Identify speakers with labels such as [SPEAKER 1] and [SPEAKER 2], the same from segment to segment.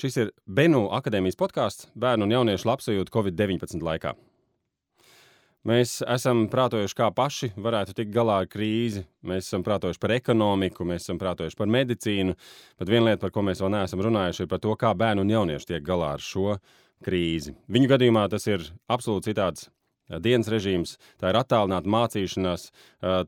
[SPEAKER 1] Šis ir Benu akadēmijas podkāsts bērnu un jauniešu labsajūtu Covid-19 laikā. Mēs esam prātojuši, kā paši varētu tikt galā ar krīzi. Mēs esam prātojuši par ekonomiku, mēs esam prātojuši par medicīnu. Bet viena lieta, par ko mēs vēl neesam runājuši, ir par to, kā bērnu un jaunieši tiek galā ar šo krīzi. Viņu gadījumā tas ir absolūti citāds dienas režīms, tā ir attālināta mācīšanās,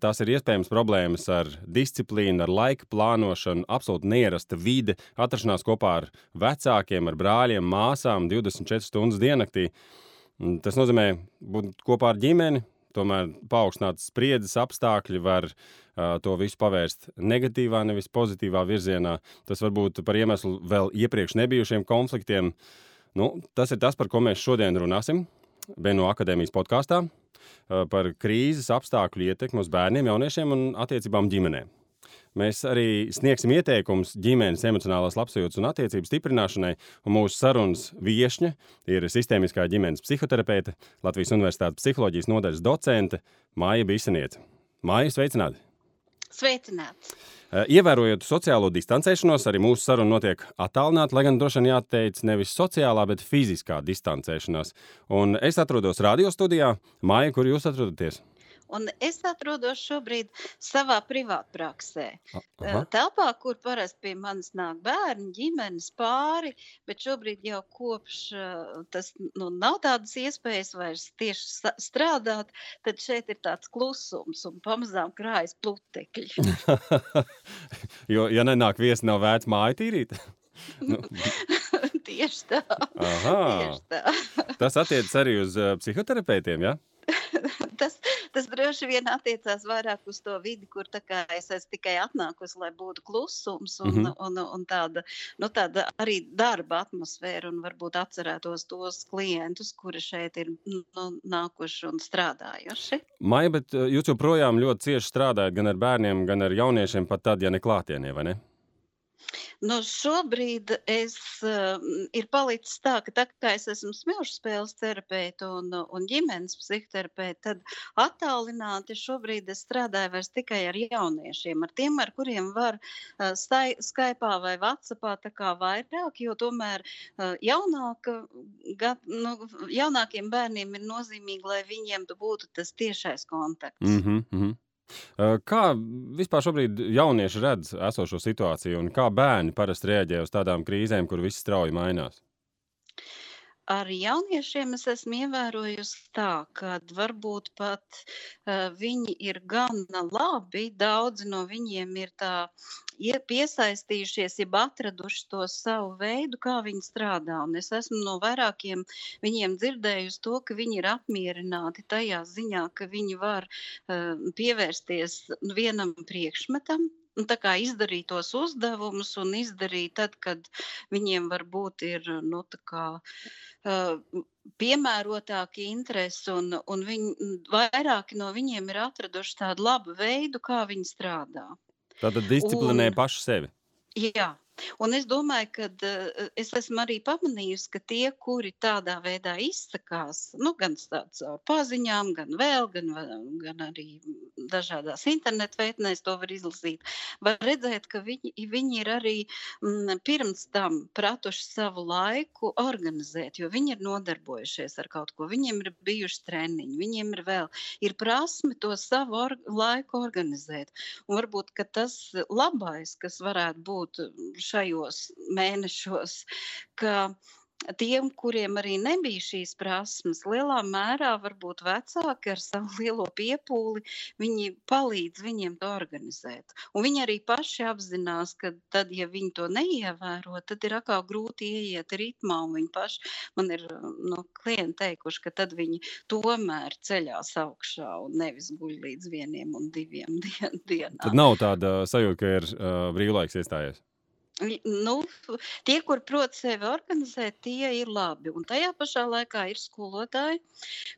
[SPEAKER 1] tās ir iespējams problēmas ar disciplīnu, ar laika plānošanu, absolūti neierasta vide, atrašanās kopā ar vecākiem, ar brāļiem, māsām 24 stundas diennaktī. Tas nozīmē būt kopā ar ģimeni, tomēr paaugstināts spriedzes apstākļi var uh, to visu pavērst negatīvā, nevis pozitīvā virzienā. Tas var būt par iemeslu vēl iepriekš nebijušiem konfliktiem. Nu, tas ir tas, par ko mēs šodien runāsim. Beno akadēmijas podkāstā par krīzes apstākļu ietekmi uz bērniem, jauniešiem un attiecībām ģimenē. Mēs arī sniegsim ieteikumus ģimenes emocionālās labsajūtas un attiecību stiprināšanai, un mūsu sarunas viesņa ir sistēmiskā ģimenes psihoterapeite, Latvijas Universitātes psiholoģijas nodaļas docente Māja Biseniete. Māja, sveicināti!
[SPEAKER 2] Sveicināts!
[SPEAKER 1] Eh, ievērojot sociālo distancēšanos, arī mūsu saruna notiek attālināti, lai gan droši vien jāteic nevis sociālā, bet fiziskā distancēšanās. Un es atrodos radio studijā. Māja, kur jūs atrodaties?
[SPEAKER 2] Un es atrodos šobrīd savā privātpraksē. Telpā, kur parasti pie manis nāk bērni, ģimenes pāri, bet šobrīd jau kopš tas nu, nav tādas iespējas vairs tieši strādāt, tad šeit ir tāds klusums un pamazām krājas plutekļi.
[SPEAKER 1] jo, ja nenāk viesi, nav vērts māju tīrīt.
[SPEAKER 2] nu. Tieši tā.
[SPEAKER 1] Aha. Tieši tā. Tas attiecas arī uz psihoterapeitiem, ja?
[SPEAKER 2] tas, tas droši vien attiecās vairāk uz to vidi, kur es esmu tikai atnākusi, lai būtu klusums un, mm -hmm. un, un, un tāda, nu, tāda arī darba atmosfēra, un varbūt atcerētos tos klientus, kuri šeit ir nu, nākuši un strādājuši.
[SPEAKER 1] Maija, bet eh, jūs joprojām ļoti cieši strādājat gan ar bērniem, gan ar jauniešiem, pat tad, ja ne klātienē, vai ne?
[SPEAKER 2] Nu, šobrīd es, uh, ir palicis tā, ka tā kā es esmu smilšu spēles terapeite un, un ģimenes psihoterapeite, tad attālināti šobrīd es strādāju vairs tikai ar jauniešiem, ar tiem, ar kuriem var uh, stai, Skype'ā vai WhatsAppā vairāk, jo tomēr uh, jaunāka, ga, nu, jaunākiem bērniem ir nozīmīgi, lai viņiem būtu tas tiešais kontakts.
[SPEAKER 1] Mm -hmm, mm -hmm. Kā vispār šobrīd jaunieši redz esošo situāciju, un kā bērni parasti reaģē uz tādām krīzēm, kur viss strauji mainās?
[SPEAKER 2] Ar jauniešiem es esmu ievērojusi tā, ka varbūt pat uh, viņi ir gana labi. Daudzi no viņiem ir tā ja piesaistījušies, jeb atraduši to savu veidu, kā viņi strādā. Un es esmu no vairākiem viņiem dzirdējusi to, ka viņi ir apmierināti tajā ziņā, ka viņi var uh, pievērsties vienam priekšmetam, nu, tā kā izdarīt tos uzdevumus un izdarīt tad, kad viņiem varbūt ir nu, kā, uh, piemērotāki interesi, un, un viņi, vairāki no viņiem ir atraduši tādu labu veidu, kā viņi strādā.
[SPEAKER 1] Tātad disciplinē un, paši sevi.
[SPEAKER 2] Jā, Un es domāju, ka uh, es esmu arī pamanījusi, ka tie, kuri tādā veidā izsakās, nu, gan caur paziņām, gan vēl, gan, gan arī dažādās internetu veidnēs to var izlasīt, var redzēt, ka viņi, viņi ir arī m, mm, pirms tam pratuši savu laiku organizēt, jo viņi ir nodarbojušies ar kaut ko. Viņiem ir bijuši treniņi, viņiem ir vēl ir prasme to savu or laiku organizēt. Un varbūt tas labais, kas varētu būt šajos mēnešos, ka tiem, kuriem arī nebija šīs prasmes, lielā mērā varbūt vecāki ar savu lielo piepūli, viņi palīdz viņiem to organizēt. Un viņi arī paši apzinās, ka tad, ja viņi to neievēro, tad ir atkal grūti ieiet ritmā, un viņi paši, man ir no klienti teikuši, ka tad viņi tomēr ceļās augšā un nevis guļ līdz vieniem un diviem dien dienām.
[SPEAKER 1] Tad nav tāda sajūta, ka ir uh, brīvlaiks iestājies.
[SPEAKER 2] Nu, tie, kur prot sevi organizēt, tie ir labi. Un tajā pašā laikā ir skolotāji,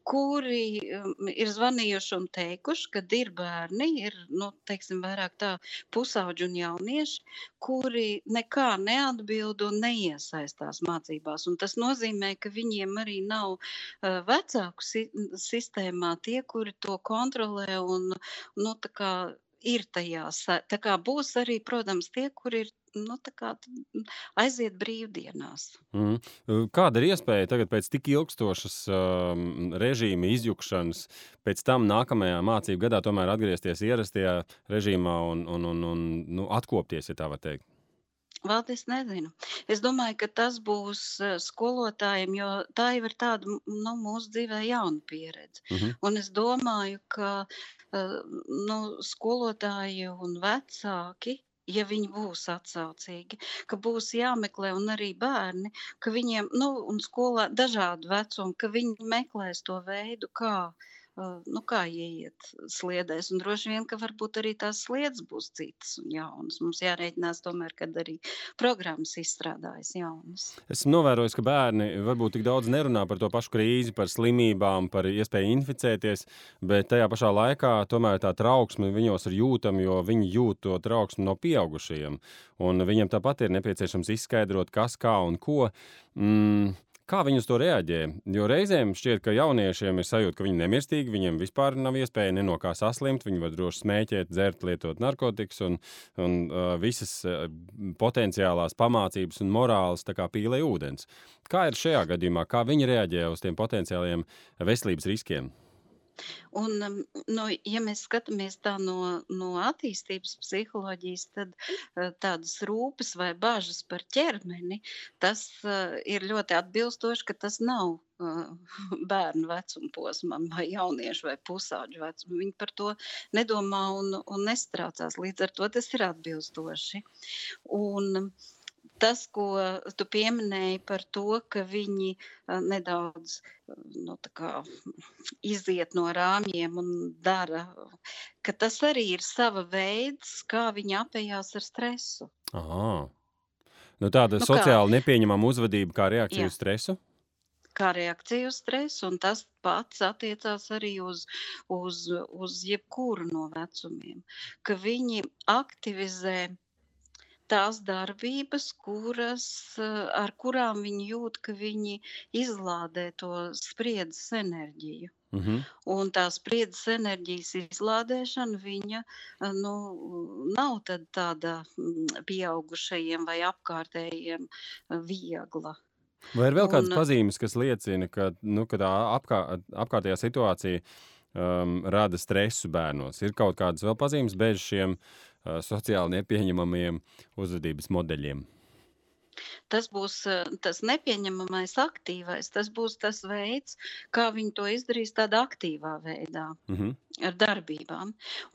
[SPEAKER 2] kuri um, ir zvanījuši un teikuši, ka ir bērni, ir nu, teiksim, vairāk tā pusauģi un jaunieši, kuri nekā neatbild un neiesaistās mācībās. Un tas nozīmē, ka viņiem arī nav uh, vecāku si sistēmā tie, kuri to kontrolē un nu, ir tajās. Tā kā būs arī, protams, tie, kur ir nu, tā kā t aiziet brīvdienās.
[SPEAKER 1] Mhm. Kāda ir iespēja tagad pēc tik ilgstošas, um, režīma izjukšanas, pēc tam nākamajā mācību gadā tomēr atgriezties ierastajā režīmā un un un un, nu, atkopties, ja tā var teikt?
[SPEAKER 2] Vēl es nezinu. Es domāju, ka tas būs skolotājiem, jo tā jau ir tāda nu, mūsu dzīvē jauna pieredze.
[SPEAKER 1] Mhm.
[SPEAKER 2] Un es domāju, ka nu, skolotāji un vecāki, ja viņi būs atsaucīgi, ka būs jāmeklē, un arī bērni, ka viņiem, nu, un skolā dažādu vecumu, ka viņi meklēs to veidu, kā. eh, Nu, kā ieiet sliedēs, un droši vien, ka varbūt arī tās sliedas būs citas un jaunas. Mums jārēķinās tomēr, kad arī programmas izstrādājas jaunas.
[SPEAKER 1] Esmu novērojis, ka bērni varbūt tik daudz nerunā par to pašu krīzi, par slimībām, par iespēju inficēties, bet tajā pašā laikā tomēr tā trauksme viņos ir jūtama, jo viņi jūt to trauksmi no pieaugušajiem. Un viņiem tāpat ir nepieciešams izskaidrot, kas, kā un ko. Mm. Kā viņi uz to reaģē? Jo reizēm šķiet, ka jauniešiem ir sajūta, ka viņi ir nemirstīgi, viņiem vispār nav iespēja no kā saslimt. Viņi var droši smēķēt, dzert, lietot narkotikas un, un uh, visas uh, potenciālās pamācības un morāles pīlē ūdens. Kā ir šajā gadījumā? Kā viņi reaģē uz tiem potenciāliem veselības riskiem?
[SPEAKER 2] Un, um, nu, ja mēs skatāmies tā no, no attīstības psiholoģijas, tad uh, tādas rūpes vai bažas par ķermeni, tas uh, ir ļoti atbilstoši, ka tas nav uh, bērnu vecuma posmam vai jauniešu vai pusauģu vecumam. Viņi par to nedomā un, un nestraucās. Līdz ar to tas ir atbilstoši. Un, um, tas, ko tu pieminēji par to, ka viņi uh, nedaudz uh, nu, kā, iziet no rāmjiem un dara, ka tas arī ir sava veids, kā viņi apējās ar stresu.
[SPEAKER 1] Aha. Nu, tāda
[SPEAKER 2] Nu, kā?
[SPEAKER 1] sociāli nepieņemama uzvedība kā reakcija
[SPEAKER 2] Jā.
[SPEAKER 1] uz stresu.
[SPEAKER 2] Kā reakcija uz stresu, un tas pats attiecās arī uz, uz, uz jebkuru no vecumiem. Ka viņi aktivizē tās darbības, kuras, eh, ar kurām viņi jūt, ka viņi izlādē to spriedzes enerģiju.
[SPEAKER 1] Mhm.
[SPEAKER 2] Un tā spriedzes enerģijas izlādēšana viņa eh, nu, nav tāda mm, pieaugušajiem vai apkārtējiem eh, viegla.
[SPEAKER 1] Vai ir vēl kādas
[SPEAKER 2] Un-
[SPEAKER 1] pazīmes, kas liecina, ka, nu, ka tā apkā, apkārtējā situācija um, rada stresu bērnos? Ir kaut kādas vēl pazīmes bez šiem uh, sociāli nepieņemamiem uzvedības modeļiem.
[SPEAKER 2] Tas būs tas nepieņemamais, aktīvais. Tas būs tas veids, kā viņi to izdarīs tādā aktīvā veidā.
[SPEAKER 1] Mhm.
[SPEAKER 2] ar darbībām.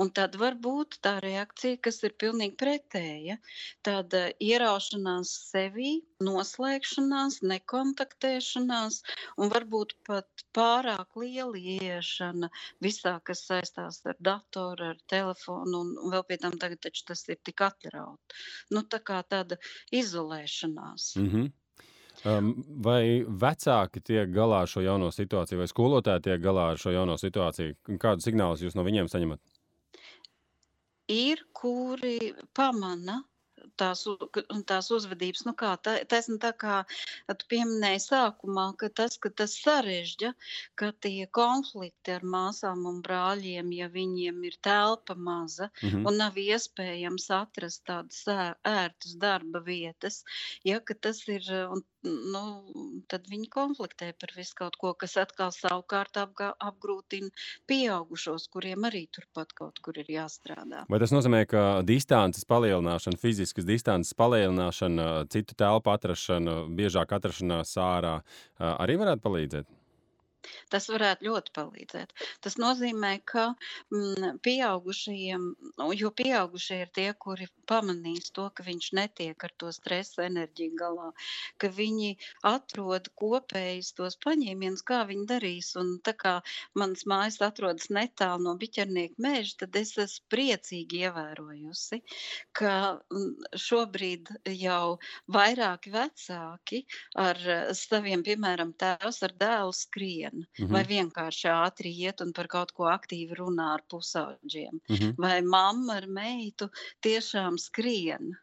[SPEAKER 2] Un tad var būt tā reakcija, kas ir pilnīgi pretēja. Tāda ieraušanās sevī, noslēgšanās, nekontaktēšanās un varbūt pat pārāk liela ieiešana visā, kas saistās ar datoru, ar telefonu un vēl pie tam tagad taču tas ir tik atļaut. Nu, tā kā tāda izolēšanās.
[SPEAKER 1] Mhm. Um, vai vecāki tiek galā ar šo jauno situāciju, vai skolotāji tiek galā ar šo jauno situāciju? Kādu signālu jūs no viņiem saņemat?
[SPEAKER 2] ir, kuri pamana tās, un tās uzvedības. Nu kā, tā, taisn tā kā tu pieminēji sākumā, ka tas, ka tas sarežģa, ka tie konflikti ar māsām un brāļiem, ja viņiem ir telpa maza
[SPEAKER 1] Mhm.
[SPEAKER 2] un nav iespējams atrast tādas ērtas darba vietas, ja, tas ir, un, nu, tad viņi konfliktē par visu kaut ko, kas atkal savukārt apgā, apgrūtina pieaugušos, kuriem arī turpat kaut kur ir jāstrādā.
[SPEAKER 1] Vai tas nozīmē, ka distances palielināšana, fiziskas distances palielināšana, citu telpu atrašana, biežāk atrašanās ārā arī varētu palīdzēt?
[SPEAKER 2] Tas varētu ļoti palīdzēt. Tas nozīmē, ka mm, pieaugušajiem, nu, jo pieaugušie ir tie, kuri pamanīs to, ka viņš netiek ar to stresa enerģiju galā, ka viņi atrod kopējus tos paņēmienus, kā viņi darīs. Un tā kā mans mājas atrodas netālu no biķernieka meža, tad es esmu priecīgi ievērojusi, ka mm, šobrīd jau vairāki vecāki ar eh, saviem, piemēram, tēvs ar dēlu skrien,
[SPEAKER 1] Mhm.
[SPEAKER 2] vai vienkārši ātri iet un par kaut ko aktīvi runā ar pusauģiem,
[SPEAKER 1] Mhm.
[SPEAKER 2] vai mamma ar meitu tiešām skrien.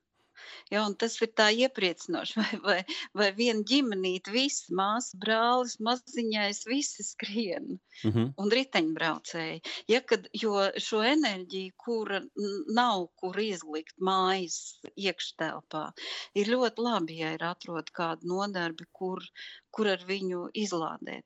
[SPEAKER 2] Ja, tas ir tā iepriecinoši, vai, vai, vai viena ģimenīte, visi māsas, brālis, maziņais, visi skrien
[SPEAKER 1] Mm -hmm.
[SPEAKER 2] un riteņbraucēji. Ja, kad, jo šo enerģiju, kura nav kur izlikt mājas iekštelpā, ir ļoti labi, ja ir atrod kādu nodarbi, kur, kur ar viņu izlādēt.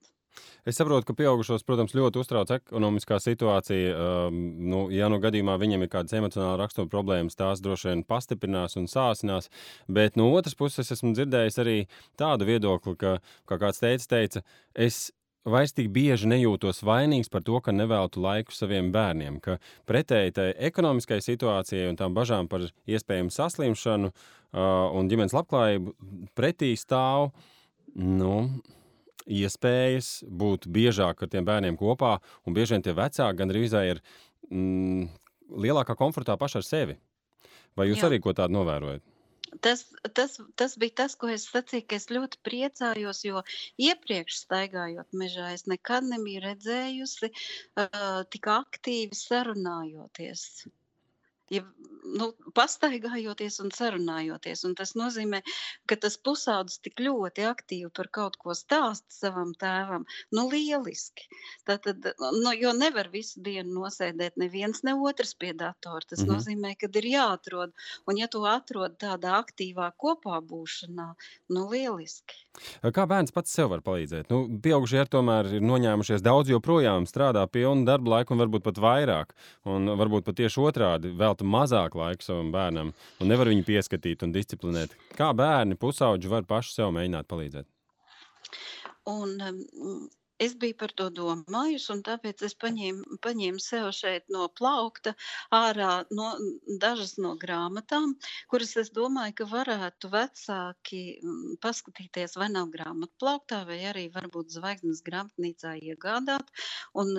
[SPEAKER 1] Es saprotu, ka pieaugušos, protams, ļoti uztrauc ekonomiskā situācija. Um, nu, ja nu gadījumā viņiem ir kādas emocionāla rakstura problēmas, tās droši vien pastiprinās un sāsinās. Bet no otras puses, esmu dzirdējis arī tādu viedokli, ka, kā kāds teica, teica es vairs tik bieži nejūtos vainīgs par to, ka neveltu laiku saviem bērniem. Ka pretēji tai ekonomiskai situācijai un tām bažām par iespējamu saslimšanu uh, un ģimenes labklājību pretī stāv. Nu, iespējas būt biežāk ar tiem bērniem kopā, un bieži vien tie vecāki gandrīz ir mm, lielākā komfortā paši ar sevi. Vai jūs
[SPEAKER 2] Jā.
[SPEAKER 1] arī ko tādu novērojat?
[SPEAKER 2] Tas, tas, tas bija tas, ko es sacīju, ka es ļoti priecājos, jo iepriekš staigājot mežā, es nekad nebiju redzējusi uh, tik aktīvi sarunājoties. Ja, nu, pastaigājoties un sarunājoties. Un tas nozīmē, ka tas pusaudzis tik ļoti aktīvi par kaut ko stāsta savam tēvam. Nu, lieliski. Tātad, nu, jo nevar visu dienu nosēdēt neviens, ne otrs pie datora. Tas mm. -hmm. nozīmē, ka ir jāatrod. Un ja tu atrod tādā aktīvā kopā būšanā, nu, lieliski.
[SPEAKER 1] Kā bērns pats sev var palīdzēt? Nu, pieaugušie ar tomēr ir noņēmušies daudz, joprojām strādā pilnu darba laiku, un varbūt pat vairāk. Un varbūt pat tieši otrādi velta mazāk laika savam bērnam, un nevar viņu pieskatīt un disciplinēt. Kā bērni, pusauģi var paši sev mēģināt palīdzēt?
[SPEAKER 2] Un, um, es biju par to domājusi, un tāpēc es paņēmu, paņēmu sev šeit no plaukta ārā no, dažas no grāmatām, kuras es domāju, ka varētu vecāki paskatīties, vai nav grāmatu plauktā, vai arī varbūt zvaigznes grāmatnīcā iegādāt un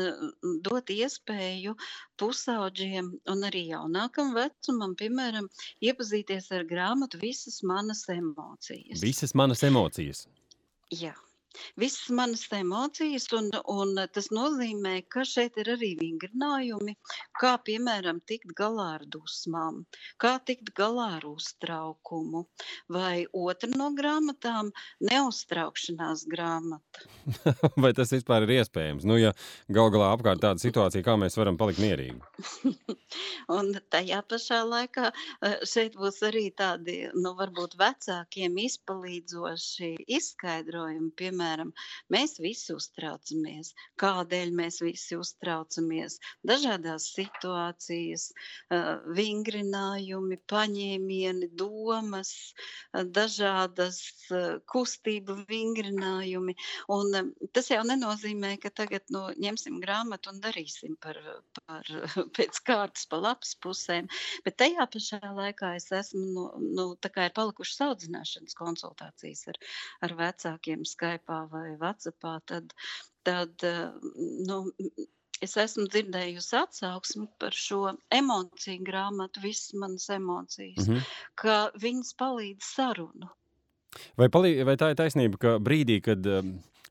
[SPEAKER 2] dot iespēju pusauģiem un arī jaunākam vecumam, piemēram, iepazīties ar grāmatu visas manas emocijas.
[SPEAKER 1] Visas manas emocijas.
[SPEAKER 2] Jā. Visas manas emocijas, un, un tas nozīmē, ka šeit ir arī vingrinājumi, kā piemēram tikt galā ar dusmām, kā tikt galā ar uztraukumu, vai otra no grāmatām - neuztraukšanās grāmata.
[SPEAKER 1] Vai tas vispār ir iespējams? Nu, ja gal galā apkārt tāda situācija, kā mēs varam palikt mierīgi?
[SPEAKER 2] Un tajā pašā laikā eh, šeit būs arī tādi, nu, varbūt vecākiem izpalīdzoši izskaidrojumi. Piemēram, mēs visi uztraucamies. Kādēļ mēs visi uztraucamies? Dažādās situācijas, vingrinājumi, paņēmieni, domas, dažādas kustību vingrinājumi. Un tas jau nenozīmē, ka tagad nu, ņemsim grāmatu un darīsim par, par pēc kārtas pa lapas pusēm. Bet tajā pašā laikā es esmu, nu, nu tā kā ir palikušas audzināšanas konsultācijas ar, ar vecākiem Skype vai Whatsappā, tad, tad nu, es esmu dzirdējusi atsauksmi par šo emociju grāmatu, visas manas emocijas,
[SPEAKER 1] Mhm.
[SPEAKER 2] ka viņas palīdz sarunu.
[SPEAKER 1] Vai, palī, vai tā ir taisnība, ka brīdī, kad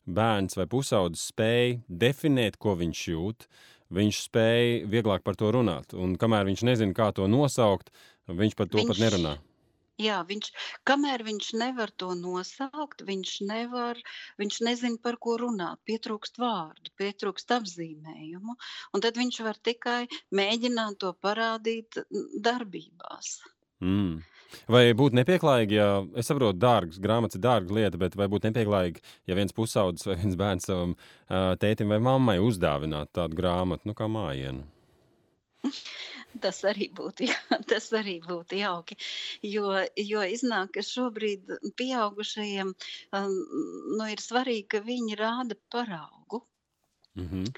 [SPEAKER 1] bērns vai pusaudzis spēj definēt, ko viņš jūt, viņš spēj vieglāk par to runāt. Un kamēr viņš nezina, kā to nosaukt, viņš par to viņš... pat nerunā.
[SPEAKER 2] Jā, viņš, kamēr viņš nevar to nosaukt, viņš nevar, viņš nezina, par ko runāt. Pietrūkst vārdu, pietrūkst apzīmējumu, un tad viņš var tikai mēģināt to parādīt darbībās.
[SPEAKER 1] Mm. Vai būtu nepieklājīgi, ja es saprotu, dārgas grāmatas ir dārga lieta, bet vai būtu nepieklājīgi, ja viens pusaudzis vai viens bērns savam tētim vai mammai uzdāvinātu tādu grāmatu, nu kā mājienu?
[SPEAKER 2] Tas arī būtu, jā, tas arī būtu jauki. Jo, jo iznāk, ka šobrīd pieaugušajiem um, nu, ir svarīgi, ka viņi rāda paraugu.
[SPEAKER 1] Mm -hmm.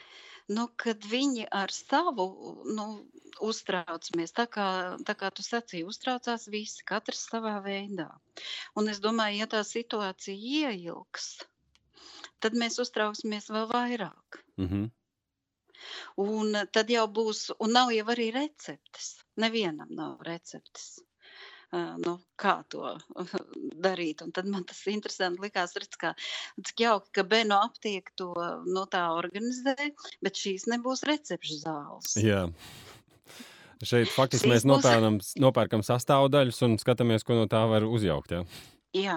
[SPEAKER 2] Nu, kad viņi ar savu nu, uztraucamies, tā kā, tā kā tu sacīji, uztraucās visi, katrs savā veidā. Un es domāju, ja tā situācija ieilgs, tad mēs uztrauksimies vēl vairāk.
[SPEAKER 1] Mm -hmm.
[SPEAKER 2] Un tad jau būs, un nav jau arī receptes. Nevienam nav receptes. Uh, nu, kā to darīt. Un tad man tas interesanti likās, redz, kā, cik jauki, ka Beno aptiek to nu, tā organizē, bet šīs nebūs recepšu zāles.
[SPEAKER 1] Jā. Šeit faktiski mēs nopērnam, nopērkam sastāvdaļas un skatāmies, ko no tā var uzjaukt. Ja?
[SPEAKER 2] Jā.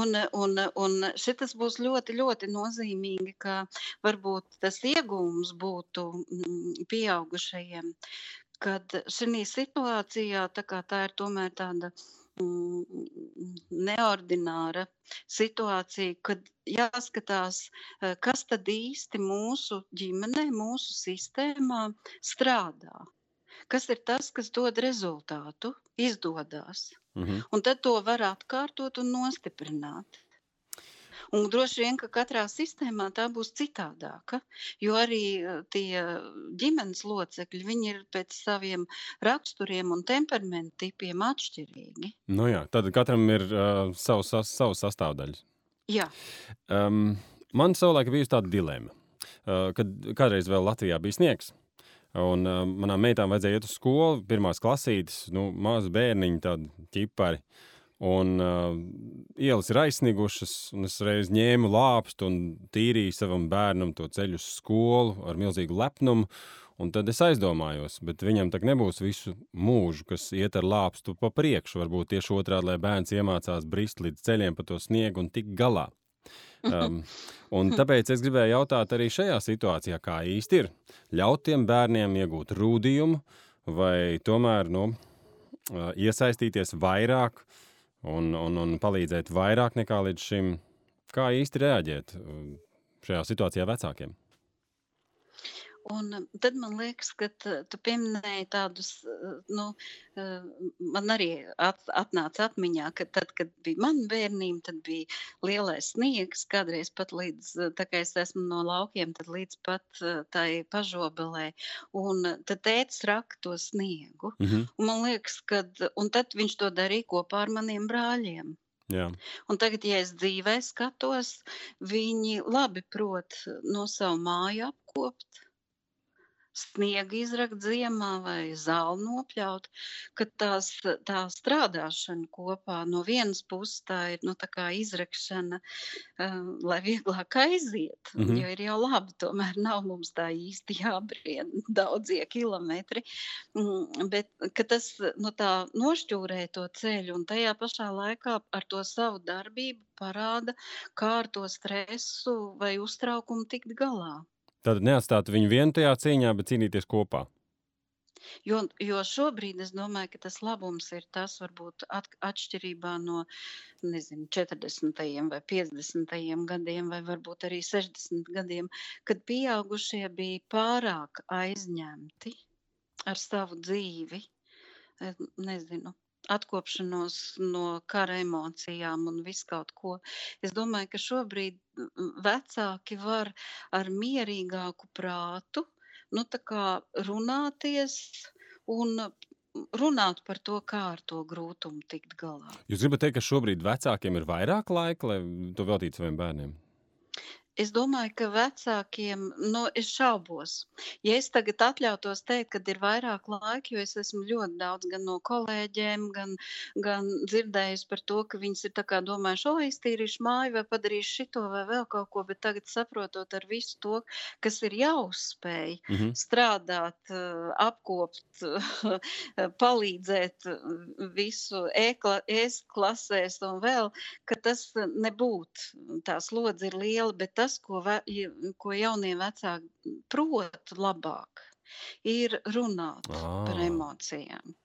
[SPEAKER 2] Un, un, un šis būs ļoti, ļoti nozīmīgi, ka varbūt tas iegūms būtu mm, pieaugušajiem, kad šī situācijā tā, tā ir tomēr tāda mm, neordināra situācija, kad jāskatās, eh, kas tad īsti mūsu ģimenē, mūsu sistēmā strādā. Kas ir tas, kas dod rezultātu, izdodas. Mm -hmm. Un tad to var atkārtot un nostiprināt. Un droši vien, ka katrā sistēmā tā būs citādāka, jo arī eh, tie ģimenes locekļi, viņi ir pēc saviem raksturiem un temperamentu tipiem atšķirīgi.
[SPEAKER 1] Nu jā, tad katram ir uh, savs, savs sastāvdaļas.
[SPEAKER 2] Jā.
[SPEAKER 1] Um, man savulaik bija tāda dilema, uh, kad kādreiz vēl Latvijā bija sniegs. Un uh, manām meitām vajadzēja iet uz skolu, pirmās klasītes, nu, mazi bērniņi, tādi ķipari. Un uh, ielas ir aizsnigušas, un es reiz ņēmu lāpstu un tīrīju savam bērnam to ceļu uz skolu ar milzīgu lepnumu. Un tad es aizdomājos, bet viņam tā nebūs visu mūžu, kas iet ar lāpstu pa priekšu. Varbūt tieši otrādi, lai bērns iemācās brist līdz ceļiem pa to sniegu un tik galā. Um, un tāpēc es gribēju jautāt arī šajā situācijā, kā īsti ir. Ļaut tiem bērniem iegūt rūdījumu, vai tomēr nu, uh, iesaistīties vairāk un, un, un palīdzēt vairāk nekā līdz šim. Kā īsti reaģēt uh, šajā situācijā vecākiem?
[SPEAKER 2] Un tad man liekas, ka tu pieminēji tādus, nu, man arī at, atnāca atmiņā, ka tad, kad bija mana bērnība, tad bija lielais sniegs, kādreiz pat līdz, tā kā es esmu no laukiem, tad līdz pat tai pažobelē. Un tad tētis raka to sniegu. Mm -hmm. Un man liekas, ka, un tad viņš to darīja kopā ar maniem brāļiem.
[SPEAKER 1] Jā.
[SPEAKER 2] Un tagad, ja es dzīvē skatos, viņi labi prot no savu māju apkopt sniegu izrakt ziemā vai zāli nopļaut, ka tās, tā strādāšana kopā no vienas puses tā ir nu, tā izrakšana, uh, lai vieglāk aiziet, mm -hmm. jo ir jau labi, tomēr nav mums tā īsti jābrien daudzie kilometri, mm, bet tas nu, nošķūrē to ceļu un tajā pašā laikā ar to savu darbību parāda, kā ar to stresu vai uztraukumu tikt galā.
[SPEAKER 1] Tad neatstāt viņu vienu tajā cīņā, bet cīnīties kopā.
[SPEAKER 2] Jo, jo šobrīd es domāju, ka tas labums ir tas, varbūt at, atšķirībā no nezinu, 40. vai 50. gadiem, vai varbūt arī 60 gadiem, kad pieaugušie bija pārāk aizņemti ar savu dzīvi. Nezinu, atkopšanos no kara emocijām un visu kaut ko. Es domāju, ka šobrīd vecāki var ar mierīgāku prātu nu, runāties un runāt par to, kā ar to grūtumu tikt galā.
[SPEAKER 1] Jūs gribat teikt, ka šobrīd vecākiem ir vairāk laika, lai to veltītu saviem bērniem?
[SPEAKER 2] Es domāju, ka vecākiem, nu, es šaubos. Ja es tagad atļautos teikt, ka ir vairāk laika, jo es esmu ļoti daudz gan no kolēģiem, gan, gan dzirdējusi par to, ka viņas ir domājuši, o, iztīrīšu māju vai padarīšu šito vai vēl kaut ko, bet tagad saprotot ar visu to, kas ir jāuzspēj, mm -hmm. strādāt, apkopt, palīdzēt visu e-klasēs un vēl, ka tas nebūtu, tā slodze ir liela, bet tas tas, ko, ve, ko jaunie vecāki prot labāk, ir runāt ah. par emocijām.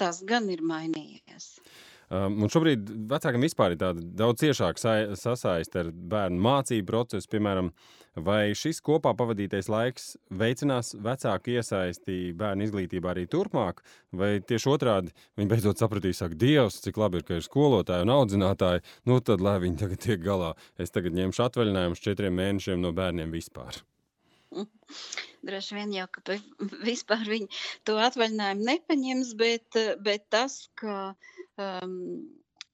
[SPEAKER 2] Tas gan ir mainījies.
[SPEAKER 1] Um, un šobrīd vecākam vispār ir tāda daudz ciešāka sasaiste ar bērnu mācību procesu. Piemēram, vai šis kopā pavadītais laiks veicinās vecāku iesaisti bērnu izglītībā arī turpmāk, vai tieši otrādi viņi beidzot sapratīs, ak, Dievs, cik labi ir, ka ir skolotāji un audzinātāji, nu tad lai viņi tagad tiek galā. Es tagad ņemšu atvaļinājumus četriem mēnešiem no bērniem vispār.
[SPEAKER 2] Droši vien jau, ka vispār viņi to atvaļinājumu nepaņems, bet, bet tas, ka um,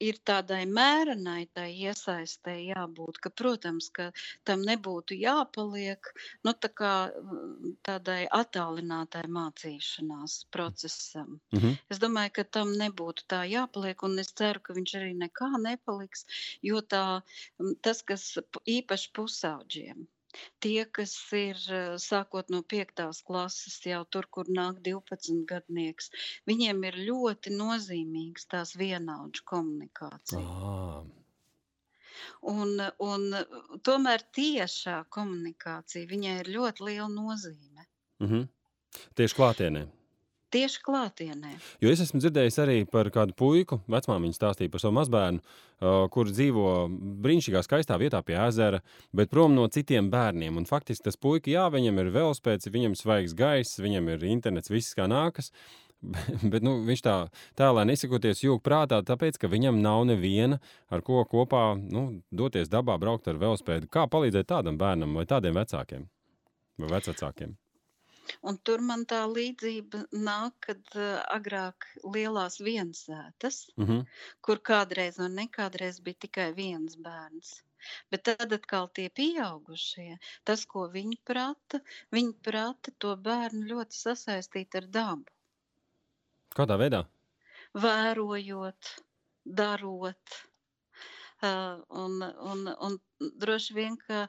[SPEAKER 2] ir tādai mērenai tai iesaistē jābūt, ka, protams, ka tam nebūtu jāpaliek nu, tā kā, tādai attālinātai mācīšanās procesam. Mm -hmm. Es domāju, ka tam nebūtu tā jāpaliek, un es ceru, ka viņš arī nekā nepaliks, jo tā, tas, kas īpaši pusauģiem, Tie, kas ir sākot no piektās klases, jau tur, kur nāk 12 gadnieks, viņiem ir ļoti nozīmīgs tās vienaudžu komunikācija.
[SPEAKER 1] Ah,
[SPEAKER 2] Un, un tomēr tiešā komunikācija viņai ir ļoti liela nozīme.
[SPEAKER 1] mhm. Tieši klātienē.
[SPEAKER 2] Tieši klātienē.
[SPEAKER 1] Jo es esmu dzirdējis arī par kādu puiku, vecmāmiņa stāstīja par savu mazbērnu, kurš dzīvo brīnišķīgā, skaistā vietā pie ezera, bet prom no citiem bērniem. Un faktiski tas puika, jā, viņam ir velospēds, viņam ir svaigs gaiss, viņam ir internets, viss kā nākas. Bet nu, viņš tā tēlēni izsakoties jūg prātā, tāpēc, ka viņam nav neviena, ar ko kopā nu, doties dabā, braukt ar velospēdu. Kā palīdzēt tādam bērnam vai tādiem vecākiem vai vecākiem?
[SPEAKER 2] Un tur man tā līdzība nāk, kad uh, agrāk lielās viensētas,
[SPEAKER 1] Uh -huh.
[SPEAKER 2] kur kādreiz un nekādreiz bija tikai viens bērns. Bet tad atkal tie pieaugušie, tas, ko viņi prata, viņi prata to bērnu ļoti sasaistīt ar dabu.
[SPEAKER 1] Kādā veidā?
[SPEAKER 2] Vērojot, darot. Uh, un, un, un droši vien, ka,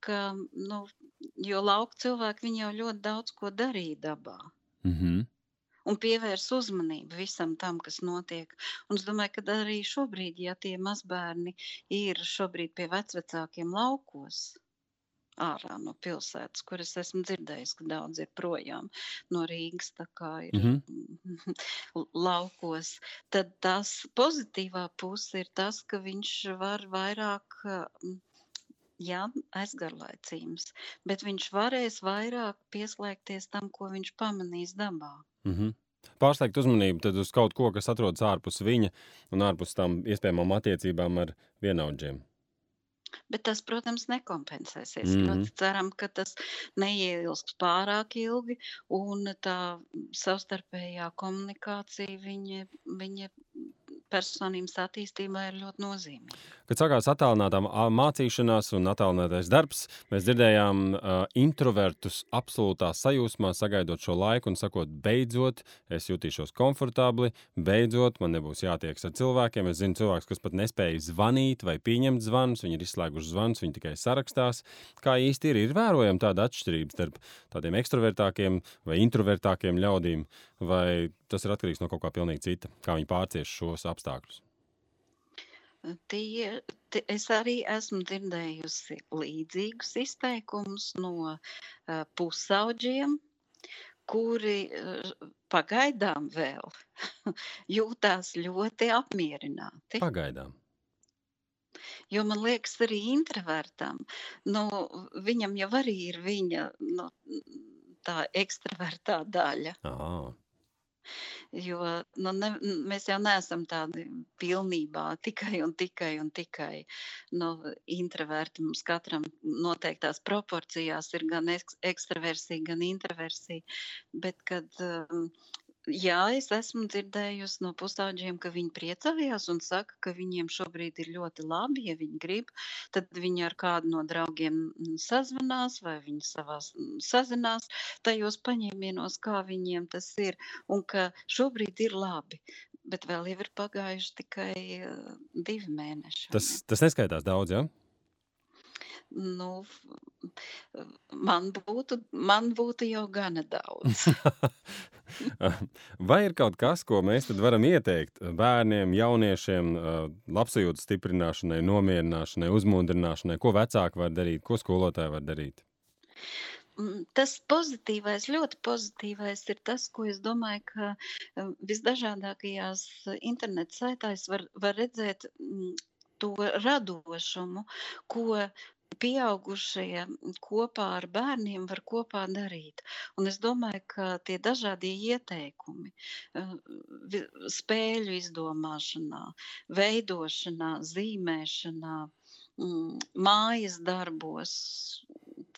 [SPEAKER 2] ka nu, jo lauka cilvēki jau ļoti daudz ko darīja dabā.
[SPEAKER 1] Uh -huh.
[SPEAKER 2] un pievērs uzmanību visam tam, kas notiek. Un es domāju, ka arī šobrīd, ja tie mazbērni ir šobrīd pie vecvecākiem laukos, ārā no pilsētas, kur es esmu dzirdējis, ka daudz ir projām no Rīgas, tā kā ir
[SPEAKER 1] Mhm.
[SPEAKER 2] laukos, tad tas pozitīvā puse ir tas, ka viņš var vairāk. Mm, Jā, aizgarlaicīgs, bet viņš varēs vairāk pieslēgties tam, ko viņš pamanīs dabā.
[SPEAKER 1] Uh -huh. Pārsteigt uzmanību uz kaut ko, kas atrodas ārpus viņa un ārpus tam iespējamām attiecībām ar vienaudžiem.
[SPEAKER 2] Bet tas, protams, nekompensēsies.
[SPEAKER 1] Mhm.
[SPEAKER 2] Ļoti ceram, ka tas neieilgs pārāk ilgi, un tā savstarpējā komunikācija viņa, viņa personības attīstībā ir ļoti nozīmīga.
[SPEAKER 1] Kad sākās attālinātā mā- mācīšanās un attālinātais darbs, mēs dzirdējām uh, introvertus absolūtā sajūsmā, sagaidot šo laiku un sakot, beidzot, es jutīšos komfortabli, beidzot, man nebūs jātiekas ar cilvēkiem. Es zinu cilvēkus, kas pat nespēja zvanīt vai pieņemt zvanus, viņi ir izslēguši zvanus, viņi tikai sarakstās. Kā īsti ir, ir vērojama tāda atšķirība starp tādiem ekstravertākiem vai introvertākiem ļaudīm, vai tas ir atkarīgs no kaut kā pilnīgi cita, kā viņi pārcieš šos apstākļus.
[SPEAKER 2] Tie, tie, es arī esmu dzirdējusi līdzīgus izteikumus no uh, pusauģiem, kuri uh, pagaidām vēl jūtās ļoti apmierināti.
[SPEAKER 1] Pagaidām.
[SPEAKER 2] Jo man liekas, arī introvertam, nu, viņam jau arī ir viņa nu, tā ekstravertā daļa.
[SPEAKER 1] Ah.
[SPEAKER 2] Jo nu, ne, mēs jau neesam tādi pilnībā tikai un tikai un tikai nu, introverti. Mums katram noteiktās proporcijās ir gan eks- ekstraversija, gan introversija. Bet, kad, um, jā, es esmu dzirdējusi no pusauģiem, ka viņi priecājās un saka, ka viņiem šobrīd ir ļoti labi, ja viņi grib. Tad viņi ar kādu no draugiem sazvanās vai viņi savās mm, sazinās tajos paņēmienos, kā viņiem tas ir un ka šobrīd ir labi. Bet vēl jau ir pagājuši tikai divi mēneši.
[SPEAKER 1] Tas, tas neskaitās daudz, ja?
[SPEAKER 2] Nu, man, būtu, man būtu jau gana daudz.
[SPEAKER 1] Vai ir kaut kas, ko mēs varam ieteikt bērniem, jauniešiem, labsajūtas stiprināšanai, nomierināšanai, uzmundrināšanai? Ko vecāki var darīt, ko skolotāji var darīt?
[SPEAKER 2] Mm, Tas pozitīvais, ļoti pozitīvais ir tas, ko es domāju, ka visdažādākajās interneta saitēs var, var redzēt mm, to radošumu, ko pieaugušie kopā ar bērniem var kopā darīt. Un es domāju, ka tie dažādie ieteikumi, eh, spēļu izdomāšanā, veidošanā, zīmēšanā, mm, mājas darbos,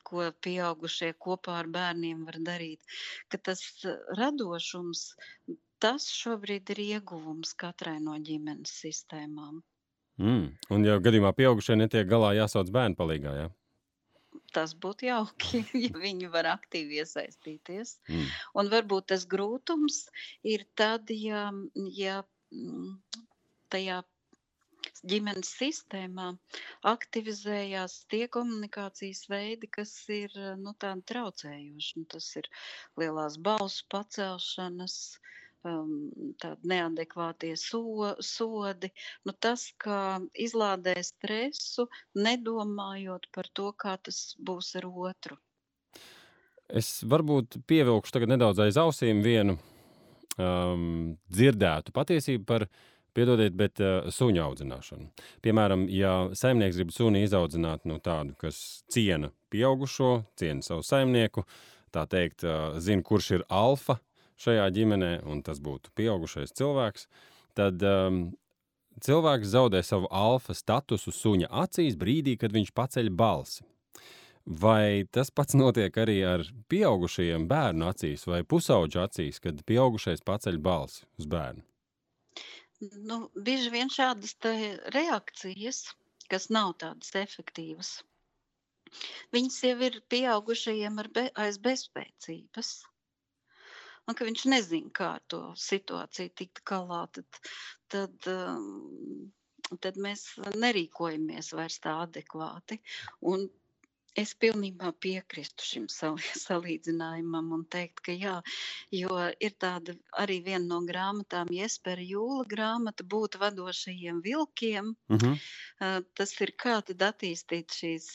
[SPEAKER 2] ko pieaugušie kopā ar bērniem var darīt, ka tas radošums, tas šobrīd ir ieguvums katrai no ģimenes sistēmām.
[SPEAKER 1] Mm. Un, ja gadījumā pieaugušie netiek galā, jāsauc bērnu palīgā. Ja?
[SPEAKER 2] Tas būtu jauki, ja viņi var aktīvi iesaistīties.
[SPEAKER 1] Mm.
[SPEAKER 2] Un varbūt tas grūtums ir tad, ja, ja mm, tajā ģimenes sistēmā aktivizējās tie komunikācijas veidi, kas ir nu, traucējoši. Nu, tas ir lielās balsu pacelšanas, um, tādi neadekvātie so, sodi. Nu, tas, kā izlādē stresu, nedomājot par to, kā tas būs ar otru.
[SPEAKER 1] Es varbūt pievilkšu nedaudz aiz ausīm vienu um, dzirdētu patiesību par Piedodiet, bet uh, suņa audzināšanu. Piemēram, ja saimnieks grib suni izaudzināt nu, tādu, kas ciena pieaugušo, ciena savu saimnieku, tā teikt, uh, zina, kurš ir alfa šajā ģimenē, un tas būtu pieaugušais cilvēks, tad um, cilvēks zaudē savu alfa statusu suņa acīs brīdī, kad viņš paceļ balsi. Vai tas pats notiek arī ar pieaugušajiem bērnu acīs vai pusauģu acīs, kad pieaugušais paceļ balsi uz bērnu?
[SPEAKER 2] Nu, bieži vien šādas reakcijas, kas nav tādas efektīvas, viņas jau ir pieaugušajiem be, aiz bezspēcības. Un ka viņš nezina, kā to situāciju tikt galā, tad, tad, um, tad mēs nerīkojamies vairs tā adekvāti. Un Es pilnībā piekrītu šim salīdzinājumam un teikt, ka jā, jo ir tāda arī viena no grāmatām, Jespera Jūla grāmata, būt vadošajiem vilkiem. Uh -huh. Tas ir kā tad attīstīt šīs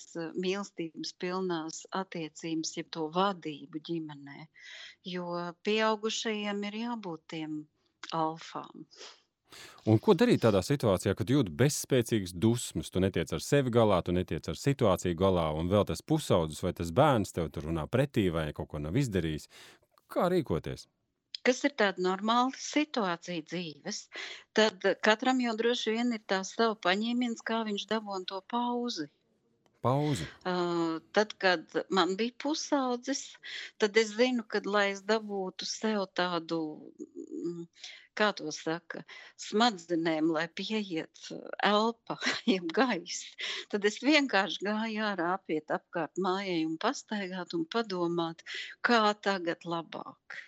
[SPEAKER 2] mīlestības pilnās attiecības, jeb to vadību ģimenē, jo pieaugušajiem ir jābūt tiem alfām.
[SPEAKER 1] Un ko darīt tādā situācijā, kad jūti bezspēcīgas dusmas? Tu netiec ar sevi galā, tu netiec ar situāciju galā, un vēl tas pusaudzis vai tas bērns tev tur runā pretī vai kaut ko nav izdarījis. Kā rīkoties?
[SPEAKER 2] Kas ir tāda normāla situācija dzīves, tad katram jau droši vien ir tā sava paņēmiens, kā viņš dabūna to pauzi.
[SPEAKER 1] Pauzi.
[SPEAKER 2] Uh, tad, kad man bija pusaudzis, tad es zinu, ka, lai es dabūtu sev tādu mm, kā to saka, smadzenēm, lai pieiet uh, elpa, jeb gaiss, tad es vienkārši gāju ārā apiet apkārt mājai un pastaigāt un padomāt, kā tagad labāk.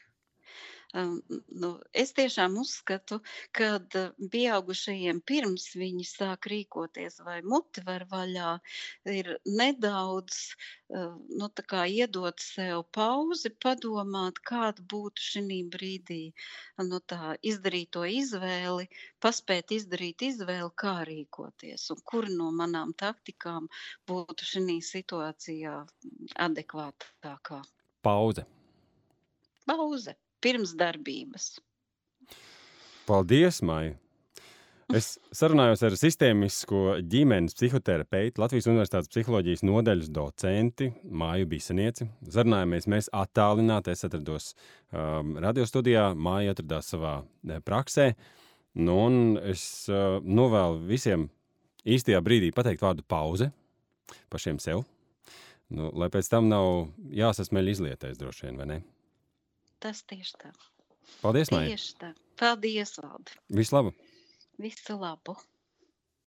[SPEAKER 2] Nu, es tiešām uzskatu, ka pieaugušajiem pirms viņi sāk rīkoties vai muti var vaļā, ir nedaudz nu, iedot sev pauzi, padomāt, kāda būtu šī brīdī nu, tā, izdarīt to izvēli, paspēt izdarīt izvēli, kā rīkoties un kur no manām taktikām būtu šī situācijā adekvātākā.
[SPEAKER 1] Pauze.
[SPEAKER 2] Pauze pirms darbības.
[SPEAKER 1] Paldies, Maija! Es sarunājos ar sistēmisko ģimenes psihoterapeitu, Latvijas Universitātes psiholoģijas nodaļas docenti Māju Bisanieci. Sarunājāmies mēs attālināti. Es atrados um, radiostudijā, Māja atradās savā ne, praksē. Nu, es uh, novēlu visiem īstajā brīdī pateikt vārdu pauze pašiem sev. Nu, lai pēc tam nav jāsasmeļ izlietais droši vien, vai ne?
[SPEAKER 2] Tas tieši tā.
[SPEAKER 1] Paldies, Maija.
[SPEAKER 2] Tieši tā. Paldies, Valdi.
[SPEAKER 1] Visu labu.
[SPEAKER 2] Visu labu.